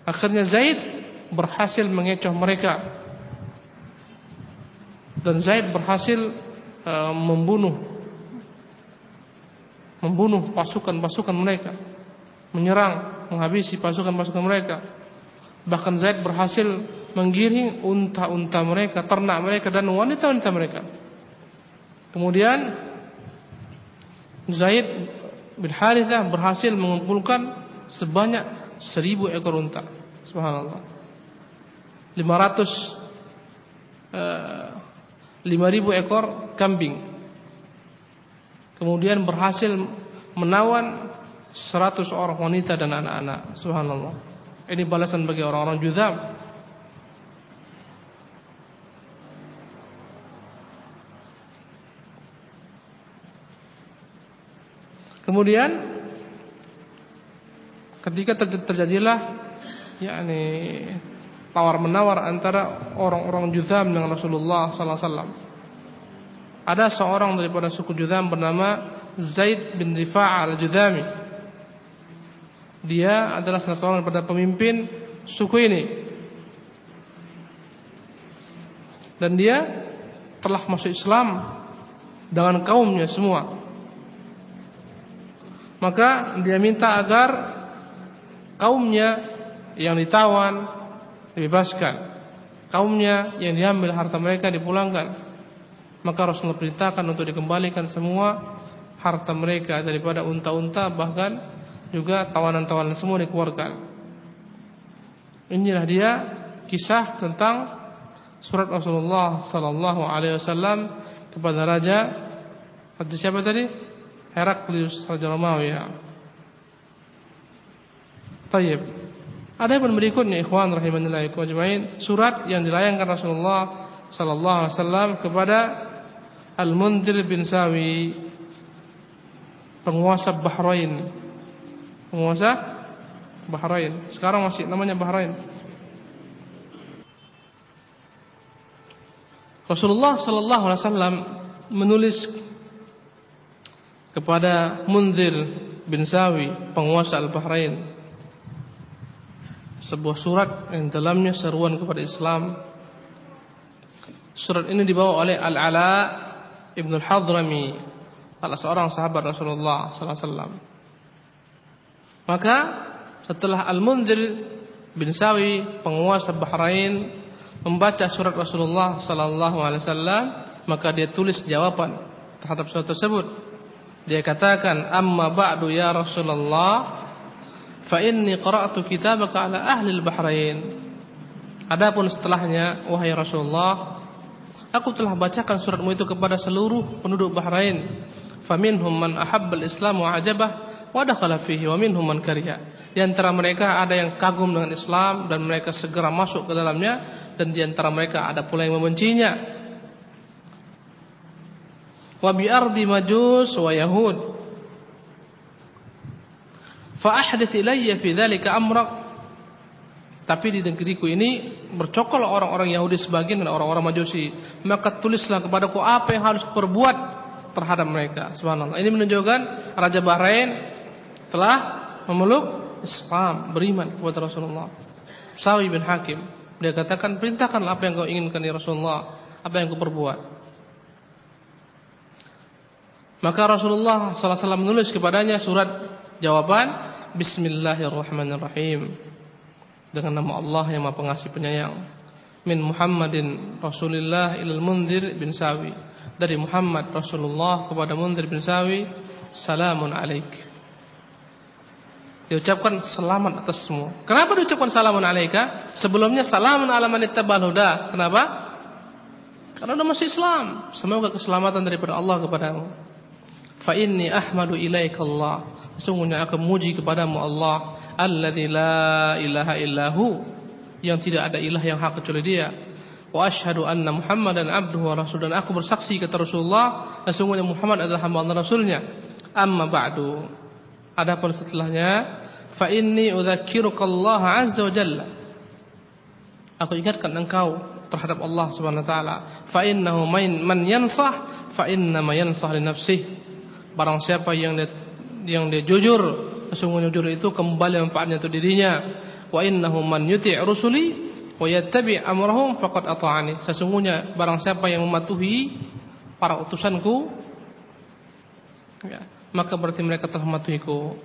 Akhirnya Zaid berhasil mengecoh mereka. Dan Zaid berhasil uh, membunuh membunuh pasukan-pasukan mereka, menyerang, menghabisi pasukan-pasukan mereka. Bahkan Zaid berhasil menggiring unta-unta mereka, ternak mereka dan wanita-wanita mereka. Kemudian Zaid bin Harithah berhasil mengumpulkan sebanyak seribu ekor unta. Subhanallah. 500 uh, 5000 ekor kambing. Kemudian berhasil menawan 100 orang wanita dan anak-anak. Subhanallah. Ini balasan bagi orang-orang juzam. Kemudian ketika terjadilah yakni tawar menawar antara orang-orang Juzam dengan Rasulullah sallallahu alaihi wasallam. Ada seorang daripada suku Juzam bernama Zaid bin Rifa' al-Juzami. Dia adalah salah seorang daripada pemimpin suku ini. Dan dia telah masuk Islam dengan kaumnya semua. Maka dia minta agar kaumnya yang ditawan dibebaskan. Kaumnya yang diambil harta mereka dipulangkan. Maka Rasulullah perintahkan untuk dikembalikan semua harta mereka daripada unta-unta bahkan juga tawanan-tawanan semua dikeluarkan. Inilah dia kisah tentang surat Rasulullah sallallahu alaihi wasallam kepada raja Raja siapa tadi? Heraklius Raja Romawi ya. Tayyib. Ada pun berikutnya ikhwan rahimanillah ajmain surat yang dilayangkan Rasulullah sallallahu alaihi wasallam kepada Al-Munzir bin Sawi penguasa Bahrain. Penguasa Bahrain. Sekarang masih namanya Bahrain. Rasulullah sallallahu alaihi wasallam menulis kepada Munzir bin Sawi, penguasa Al-Bahrain, sebuah surat yang dalamnya seruan kepada Islam. Surat ini dibawa oleh Al-Ala Ibn Al-Hadrami, salah seorang sahabat Rasulullah sallallahu alaihi wasallam. Maka setelah Al-Munzir bin Sawi, penguasa Bahrain, membaca surat Rasulullah sallallahu alaihi wasallam maka dia tulis jawaban terhadap surat tersebut dia katakan amma ba'du ya Rasulullah fa inni qara'tu kitabaka ala ahli al-bahrain adapun setelahnya wahai Rasulullah aku telah bacakan suratmu itu kepada seluruh penduduk Bahrain faminhum man ahabbal islam wa ajabah wa dakhala fihi wa minhum man kariha. Di antara mereka ada yang kagum dengan Islam dan mereka segera masuk ke dalamnya dan di antara mereka ada pula yang membencinya. Wa bi ardi majus wa yahud. Fa ahdits ilayya fi dzalika amra tapi di negeriku ini bercokol orang-orang Yahudi sebagian dan orang-orang Majusi. Maka tulislah kepadaku apa yang harus perbuat terhadap mereka. Subhanallah. Ini menunjukkan Raja Bahrain telah memeluk Islam, beriman kepada Rasulullah. Sawi bin Hakim, dia katakan perintahkanlah apa yang kau inginkan ya Rasulullah, apa yang kau perbuat. Maka Rasulullah sallallahu alaihi wasallam menulis kepadanya surat jawaban Bismillahirrahmanirrahim dengan nama Allah yang Maha Pengasih Penyayang. Min Muhammadin Rasulillah ilal Munzir bin Sawi. Dari Muhammad Rasulullah kepada Munzir bin Sawi, salamun alaik. Diucapkan selamat atas semua. Kenapa diucapkan salamun alaika? Sebelumnya salamun ala man ittabal huda. Kenapa? Karena anda masih Islam. Semoga keselamatan daripada Allah kepadamu. Fa inni ahmadu ilaika Allah. Sesungguhnya aku memuji kepadamu Allah, alladzi la ilaha illahu, yang tidak ada ilah yang hak kecuali Dia. Wa asyhadu anna Muhammadan abduhu wa rasul dan aku bersaksi kata Rasulullah, sesungguhnya Muhammad adalah hamba dan rasulnya. Amma ba'du. Adapun setelahnya fa inni udzakirukallah azza wa jalla. Aku ingatkan engkau terhadap Allah Subhanahu wa taala. Fa innahu man yansah fa inna ma yansah li nafsihi. Barang siapa yang dia, yang dia jujur, sesungguhnya jujur itu kembali manfaatnya untuk dirinya. Wa innahu man yuti' rusuli wa yattabi' amrahum faqad ata'ani. Sesungguhnya barang siapa yang mematuhi para utusanku ya, maka berarti mereka telah mematuhiku.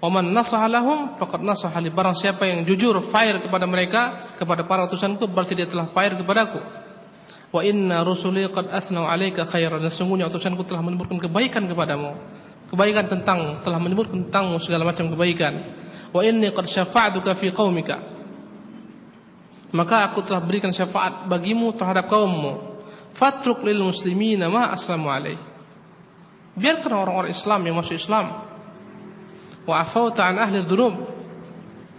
Oman nasaha lahum faqad nasaha li barang siapa yang jujur fair kepada mereka kepada para utusanku berarti dia telah fair kepadaku. Wa inna rusuli qad asnau alayka khairan sesungguhnya utusanku telah menyebutkan kebaikan kepadamu. Kebaikan tentang telah menyebutkan tentangmu segala macam kebaikan. Wa inni qad syafa'tuka fi qaumika. Maka aku telah berikan syafaat bagimu terhadap kaummu. Fatruk lil muslimina ma aslamu alaihi. Biarkan orang-orang Islam yang masuk Islam. Wa afauta an ahli dhunub.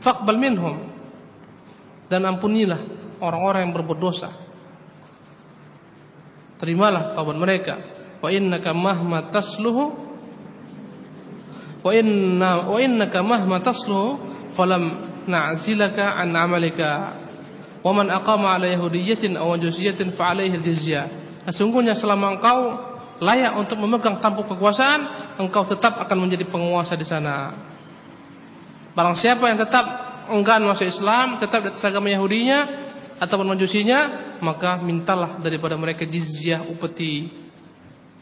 Faqbal minhum. Dan ampunilah orang-orang yang berbuat dosa. Terimalah taubat mereka. Wa innaka mahma tasluhu wa inna wa innaka mahma tasluhu falam na'zilaka an amalika Wa man aqama 'ala yahudiyyatin aw majusiyyatin fa 'alaihi al-jizyah. Sesungguhnya selama engkau layak untuk memegang tampuk kekuasaan, engkau tetap akan menjadi penguasa di sana. Barang siapa yang tetap enggan masuk Islam, tetap di atas agama Yahudinya ataupun Majusinya, maka mintalah daripada mereka jizyah upeti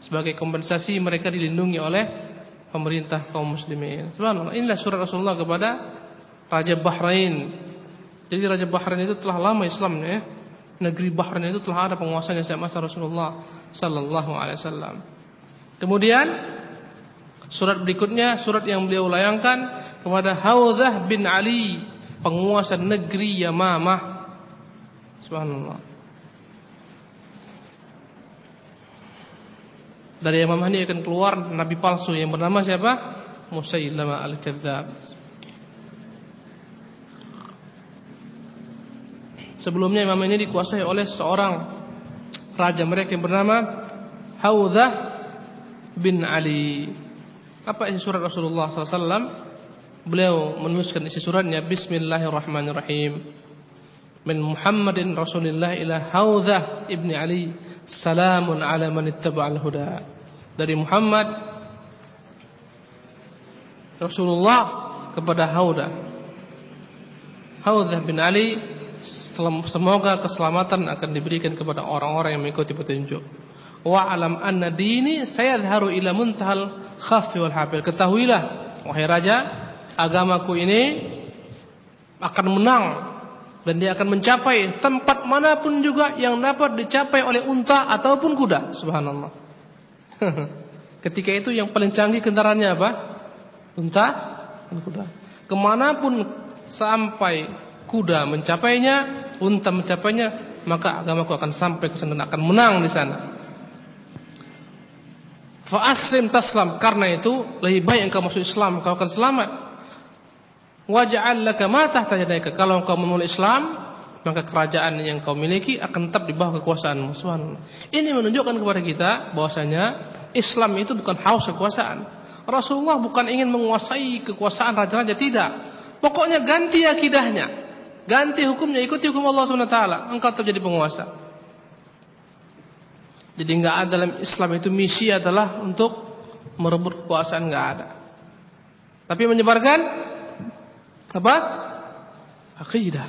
sebagai kompensasi mereka dilindungi oleh pemerintah kaum muslimin. Subhanallah. Inilah surat Rasulullah kepada Raja Bahrain. Jadi Raja Bahrain itu telah lama Islamnya ya negeri Bahrain itu telah ada penguasanya sejak masa Rasulullah sallallahu alaihi wasallam. Kemudian surat berikutnya surat yang beliau layangkan kepada Haudzah bin Ali, penguasa negeri Yamamah. Subhanallah. Dari Yamamah ini akan keluar nabi palsu yang bernama siapa? Musailamah al-Kadzdzab. Sebelumnya imam ini dikuasai oleh seorang raja mereka yang bernama Haudzah bin Ali. Apa isi surat Rasulullah SAW? Beliau menuliskan isi suratnya Bismillahirrahmanirrahim. Min Muhammadin Rasulillah ila Haudzah ibn Ali. Salamun ala man ittaba'al huda. Dari Muhammad Rasulullah kepada Haudzah. Haudzah bin Ali semoga keselamatan akan diberikan kepada orang-orang yang mengikuti petunjuk. Wa alam anna dini sayadharu ila muntahal khafi wal habil. Ketahuilah wahai raja, agamaku ini akan menang dan dia akan mencapai tempat manapun juga yang dapat dicapai oleh unta ataupun kuda. Subhanallah. Ketika itu yang paling canggih kendaraannya apa? Unta dan kuda. Kemanapun sampai kuda mencapainya, unta mencapainya, maka agamaku akan sampai ke sana dan akan menang di sana. Fa aslim taslam karena itu lebih baik engkau masuk Islam engkau akan selamat. Waj'al laka ma tahta yadayka kalau engkau memeluk Islam maka kerajaan yang kau miliki akan tetap di bawah kekuasaanmu. Ini menunjukkan kepada kita bahwasanya Islam itu bukan haus kekuasaan. Rasulullah bukan ingin menguasai kekuasaan raja-raja tidak. Pokoknya ganti akidahnya. Ganti hukumnya, ikuti hukum Allah SWT. Engkau terjadi penguasa. Jadi enggak ada dalam Islam itu misi adalah untuk merebut kekuasaan enggak ada. Tapi menyebarkan apa? Akidah.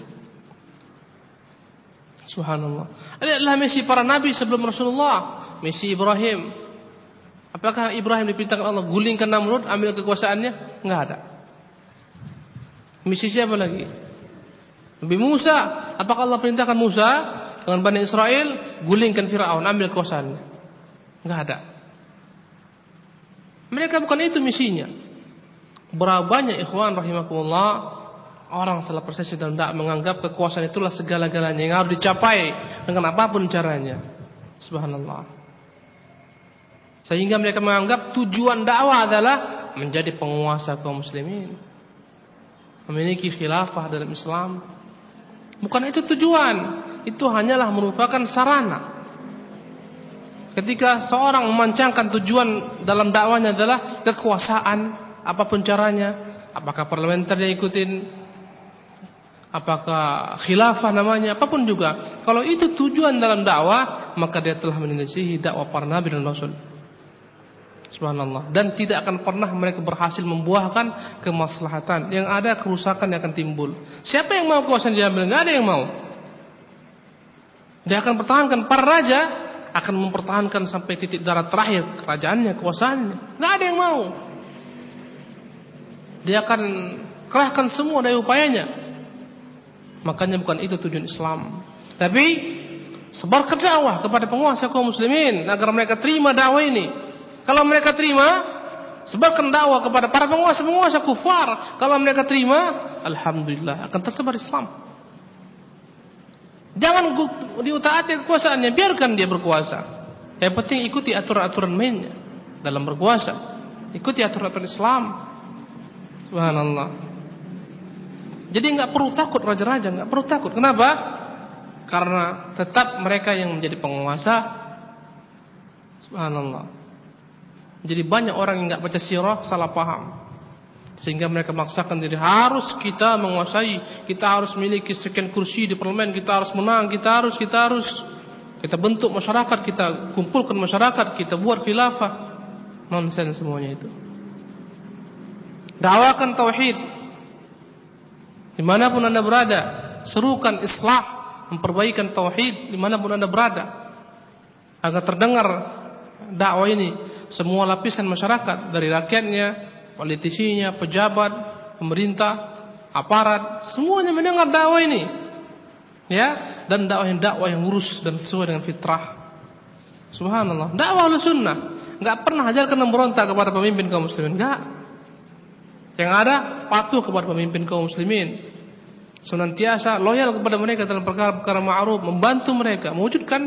Subhanallah. Ini adalah misi para nabi sebelum Rasulullah. Misi Ibrahim. Apakah Ibrahim diperintahkan Allah gulingkan Namrud, ambil kekuasaannya? Enggak ada. Misi siapa lagi? Nabi Musa, apakah Allah perintahkan Musa dengan Bani Israel gulingkan Firaun, ambil kekuasaannya? Enggak ada. Mereka bukan itu misinya. Berapa banyak ikhwan rahimakumullah orang salah persepsi dan tidak menganggap kekuasaan itulah segala-galanya yang harus dicapai dengan apapun caranya. Subhanallah. Sehingga mereka menganggap tujuan dakwah adalah menjadi penguasa kaum muslimin. Memiliki khilafah dalam Islam. Bukan itu tujuan. Itu hanyalah merupakan sarana. Ketika seorang memancangkan tujuan dalam dakwanya adalah kekuasaan, apa pun caranya, apakah parlementer dia ikutin, apakah khilafah namanya, apa pun juga. Kalau itu tujuan dalam dakwah, maka dia telah menyelisihi dakwah para nabi dan rasul. Subhanallah. Dan tidak akan pernah mereka berhasil membuahkan kemaslahatan. Yang ada kerusakan yang akan timbul. Siapa yang mau kuasa diambil? Tidak ada yang mau. Dia akan pertahankan. Para raja akan mempertahankan sampai titik darah terakhir kerajaannya, kekuasaannya. Tidak ada yang mau. Dia akan kerahkan semua daya upayanya. Makanya bukan itu tujuan Islam. Tapi sebarkan dakwah kepada penguasa kaum muslimin agar mereka terima dakwah ini. Kalau mereka terima, sebarkan dakwah kepada para penguasa-penguasa kufar. Kalau mereka terima, alhamdulillah akan tersebar Islam. Jangan diutaati kekuasaannya, biarkan dia berkuasa. Yang penting ikuti aturan-aturan mainnya dalam berkuasa. Ikuti aturan-aturan Islam. Subhanallah. Jadi enggak perlu takut raja-raja, enggak perlu takut. Kenapa? Karena tetap mereka yang menjadi penguasa. Subhanallah. Jadi banyak orang yang enggak baca sirah salah paham. Sehingga mereka memaksakan diri harus kita menguasai, kita harus memiliki sekian kursi di parlemen, kita harus menang, kita harus, kita harus kita bentuk masyarakat, kita kumpulkan masyarakat, kita buat khilafah. Nonsense semuanya itu. Dakwakan tauhid. Dimanapun anda berada, serukan islah, memperbaikan tauhid dimanapun anda berada, agar terdengar dakwah ini semua lapisan masyarakat dari rakyatnya, politisinya, pejabat, pemerintah, aparat, semuanya mendengar dakwah ini. Ya, dan dakwah yang dakwah yang lurus dan sesuai dengan fitrah. Subhanallah. Dakwah sunnah enggak pernah ajarkan memberontak kepada pemimpin kaum muslimin, enggak. Yang ada patuh kepada pemimpin kaum muslimin. Senantiasa loyal kepada mereka dalam perkara-perkara ma'ruf, membantu mereka mewujudkan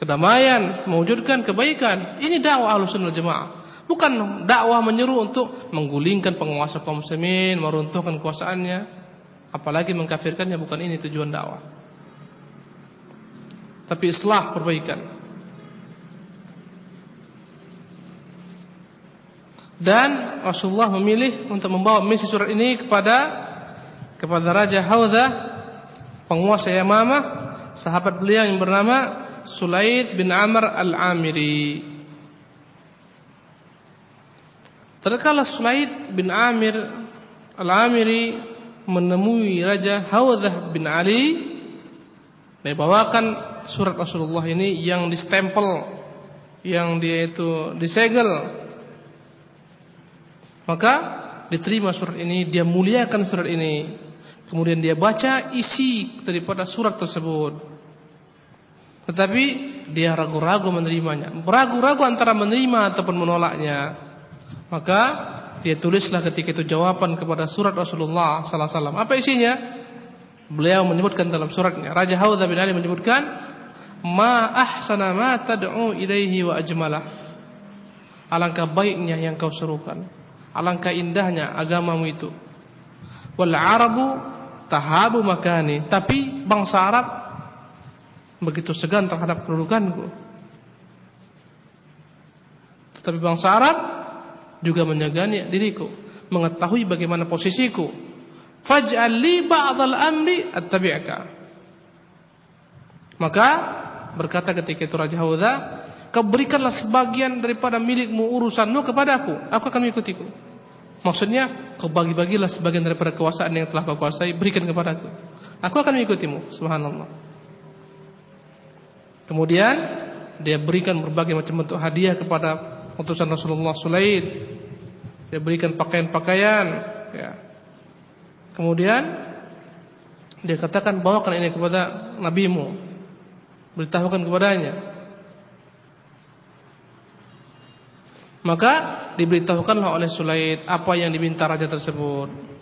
kedamaian, mewujudkan kebaikan. Ini dakwah Ahlussunnah Jamaah. Bukan dakwah menyeru untuk menggulingkan penguasa kaum muslimin, meruntuhkan kuasaannya, apalagi mengkafirkannya bukan ini tujuan dakwah. Tapi islah perbaikan. Dan Rasulullah memilih untuk membawa misi surat ini kepada kepada Raja Hawza, penguasa Yamamah, sahabat beliau yang bernama Sulaid bin Amr al-Amiri. Terkala Sulaid bin Amir Al-Amiri menemui Raja Hawzah bin Ali Dibawakan surat Rasulullah ini yang distempel Yang dia itu disegel Maka diterima surat ini Dia muliakan surat ini Kemudian dia baca isi daripada surat tersebut Tetapi dia ragu-ragu menerimanya Ragu-ragu antara menerima ataupun menolaknya Maka dia tulislah ketika itu jawaban kepada surat Rasulullah sallallahu alaihi wasallam. Apa isinya? Beliau menyebutkan dalam suratnya, Raja Hawza bin Ali menyebutkan, "Ma ahsana ma tad'u ilaihi wa ajmalah." Alangkah baiknya yang kau serukan. Alangkah indahnya agamamu itu. Wal arabu tahabu makani, tapi bangsa Arab begitu segan terhadap kedudukanku. Tetapi bangsa Arab juga menjagani diriku, mengetahui bagaimana posisiku. Faj'al li ba'dal amri attabi'ka. Maka berkata ketika itu Raja Hawza, kau berikanlah sebagian daripada milikmu urusanmu kepadaku, aku akan mengikutiku. Maksudnya, kau bagi-bagilah sebagian daripada kekuasaan yang telah kau kuasai, berikan kepadaku. Aku akan mengikutimu, subhanallah. Kemudian, dia berikan berbagai macam bentuk hadiah kepada utusan Rasulullah Sulaid dia berikan pakaian-pakaian ya. kemudian dia katakan bawakan ini kepada nabimu beritahukan kepadanya maka diberitahukanlah oleh Sulaid apa yang diminta raja tersebut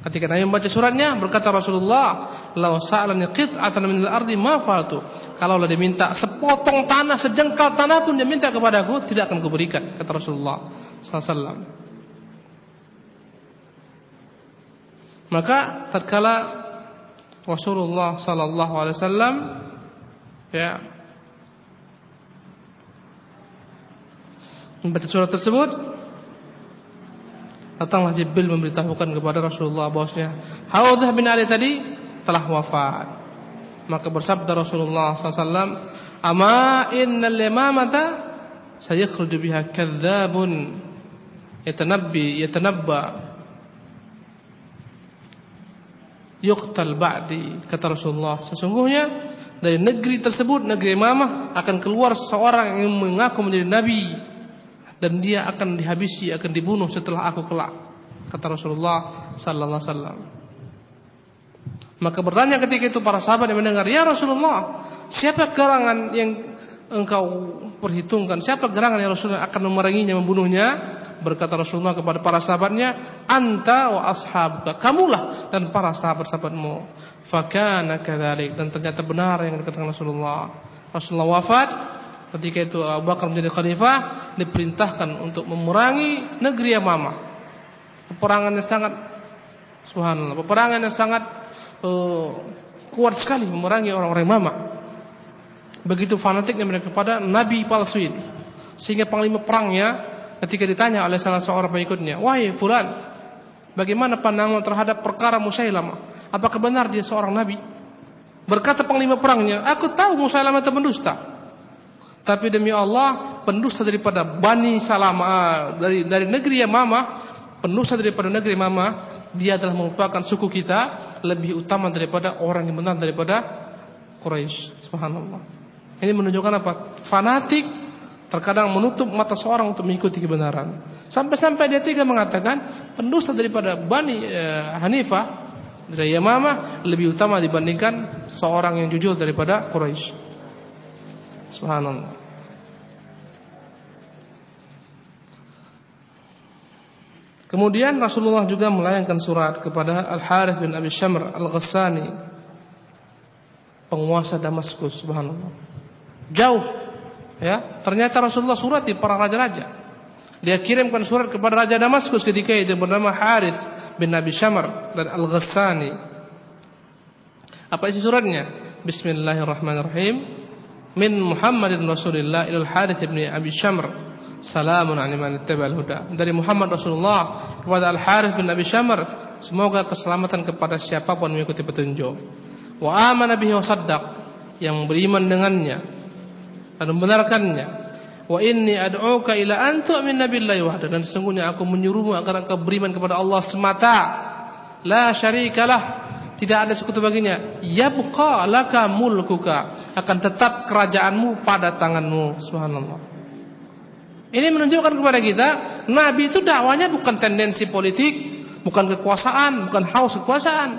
Ketika Nabi membaca suratnya berkata Rasulullah, "Law sa'alani qit'atan min al-ardi ma fa'altu." Kalau dia minta sepotong tanah, sejengkal tanah pun dia minta kepadaku, tidak akan kuberikan, kata Rasulullah sallallahu alaihi wasallam. Maka tatkala Rasulullah sallallahu alaihi wasallam ya membaca surat tersebut Datanglah Jibril memberitahukan kepada Rasulullah bahwasanya Hawzah bin Ali tadi telah wafat. Maka bersabda Rasulullah SAW, "Ama innal imamata sayakhruju biha kadzabun yatanabbi yatanabba yuqtal ba'di." Kata Rasulullah, sesungguhnya dari negeri tersebut, negeri imamah akan keluar seorang yang mengaku menjadi nabi dan dia akan dihabisi akan dibunuh setelah aku kelak kata Rasulullah sallallahu alaihi wasallam. Maka bertanya ketika itu para sahabat yang mendengar ya Rasulullah siapa gerangan yang engkau perhitungkan? Siapa gerangan yang Rasulullah akan memeranginya membunuhnya? Berkata Rasulullah kepada para sahabatnya anta wa ashabuka kamulah dan para sahabat-sahabatmu. Fakana kadzalik. Dan ternyata benar yang dikatakan Rasulullah. Rasulullah wafat ketika itu Abu Bakar menjadi khalifah diperintahkan untuk memerangi negeri Yamamah. Peperangan yang sangat subhanallah, peperangan yang sangat uh, kuat sekali memerangi orang-orang Yamamah. Begitu fanatiknya mereka kepada nabi palsu ini. Sehingga panglima perangnya ketika ditanya oleh salah seorang pengikutnya, "Wahai fulan, Bagaimana pandangan terhadap perkara Musailamah? Apakah benar dia seorang nabi? Berkata panglima perangnya, aku tahu Musailamah itu pendusta. Tapi demi Allah, pendusta daripada Bani Salama dari dari negeri Yamama, pendusta daripada negeri Mama, dia adalah merupakan suku kita lebih utama daripada orang yang benar daripada Quraisy. Subhanallah. Ini menunjukkan apa? Fanatik terkadang menutup mata seorang untuk mengikuti kebenaran. Sampai-sampai dia tiga mengatakan pendusta daripada Bani eh, Hanifah dari Yamamah lebih utama dibandingkan seorang yang jujur daripada Quraisy. Subhanallah. Kemudian Rasulullah juga melayangkan surat kepada Al-Harith bin Abi Syamr Al-Ghassani penguasa Damaskus subhanallah. Jauh Ya, ternyata Rasulullah surati para raja-raja. Dia kirimkan surat kepada raja Damaskus ketika itu bernama Harith bin Nabi Syamr dan Al-Ghassani. Apa isi suratnya? Bismillahirrahmanirrahim. Min Muhammadin Rasulillah ilal Harith bin Abi Syamr. Salamun ala man ittaba'al huda. Dari Muhammad Rasulullah kepada Al-Harith bin Abi Syamr, semoga keselamatan kepada siapapun mengikuti petunjuk. Wa amana bihi wa saddaq yang beriman dengannya dan membenarkannya. Wa inni ad'uka ila an tu'mina billahi wahda dan sesungguhnya aku menyuruhmu agar engkau beriman kepada Allah semata. La syarikalah. Tidak ada sekutu baginya. Yabqa laka mulkuka. Akan tetap kerajaanmu pada tanganmu. Subhanallah. Ini menunjukkan kepada kita Nabi itu dakwanya bukan tendensi politik, bukan kekuasaan, bukan haus kekuasaan.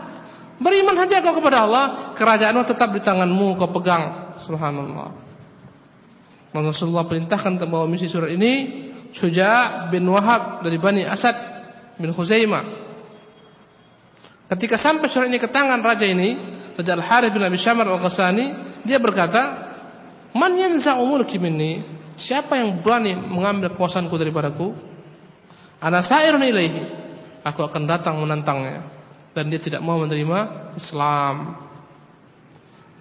Beriman saja kau kepada Allah, kerajaanmu tetap di tanganmu kau pegang. Subhanallah. Rasulullah perintahkan ke bawah misi surat ini Suja bin Wahab dari Bani Asad bin Khuzaimah. Ketika sampai surat ini ke tangan raja ini, Raja Al-Harith bin Abi Syamar Al-Qasani, dia berkata, "Man yanza'u mulki minni?" Siapa yang berani mengambil kekuasaanku daripadaku? Ana sa'irun ilaihi. Aku akan datang menantangnya dan dia tidak mau menerima Islam.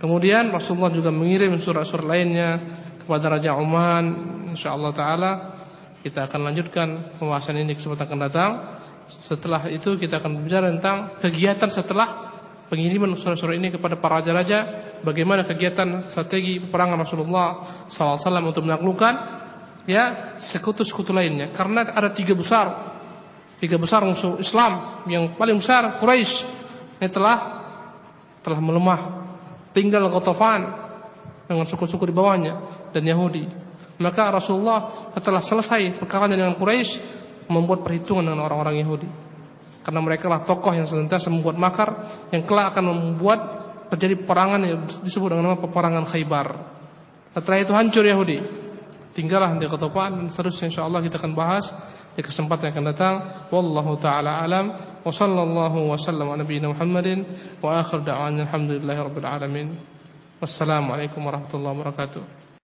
Kemudian Rasulullah juga mengirim surat-surat lainnya kepada Raja Oman insyaallah taala kita akan lanjutkan pembahasan ini kesempatan akan datang setelah itu kita akan berbicara tentang kegiatan setelah pengiriman surat-surat ini kepada para raja-raja bagaimana kegiatan strategi peperangan Rasulullah SAW untuk menaklukkan ya sekutu-sekutu lainnya karena ada tiga besar tiga besar musuh Islam yang paling besar Quraisy ini telah telah melemah tinggal Ghatafan dengan suku-suku di bawahnya dan Yahudi. Maka Rasulullah setelah selesai perkara dengan Quraisy membuat perhitungan dengan orang-orang Yahudi. Karena mereka lah tokoh yang senantiasa membuat makar yang kelak akan membuat terjadi peperangan yang disebut dengan nama peperangan Khaybar. Setelah itu hancur Yahudi. Tinggallah di ketupat dan seterusnya insyaallah kita akan bahas di kesempatan yang akan datang. Wallahu taala alam wa sallallahu wa sallam ala nabiyina Muhammadin wa akhir da'wana alhamdulillahirabbil alamin. Wassalamualaikum warahmatullahi wabarakatuh.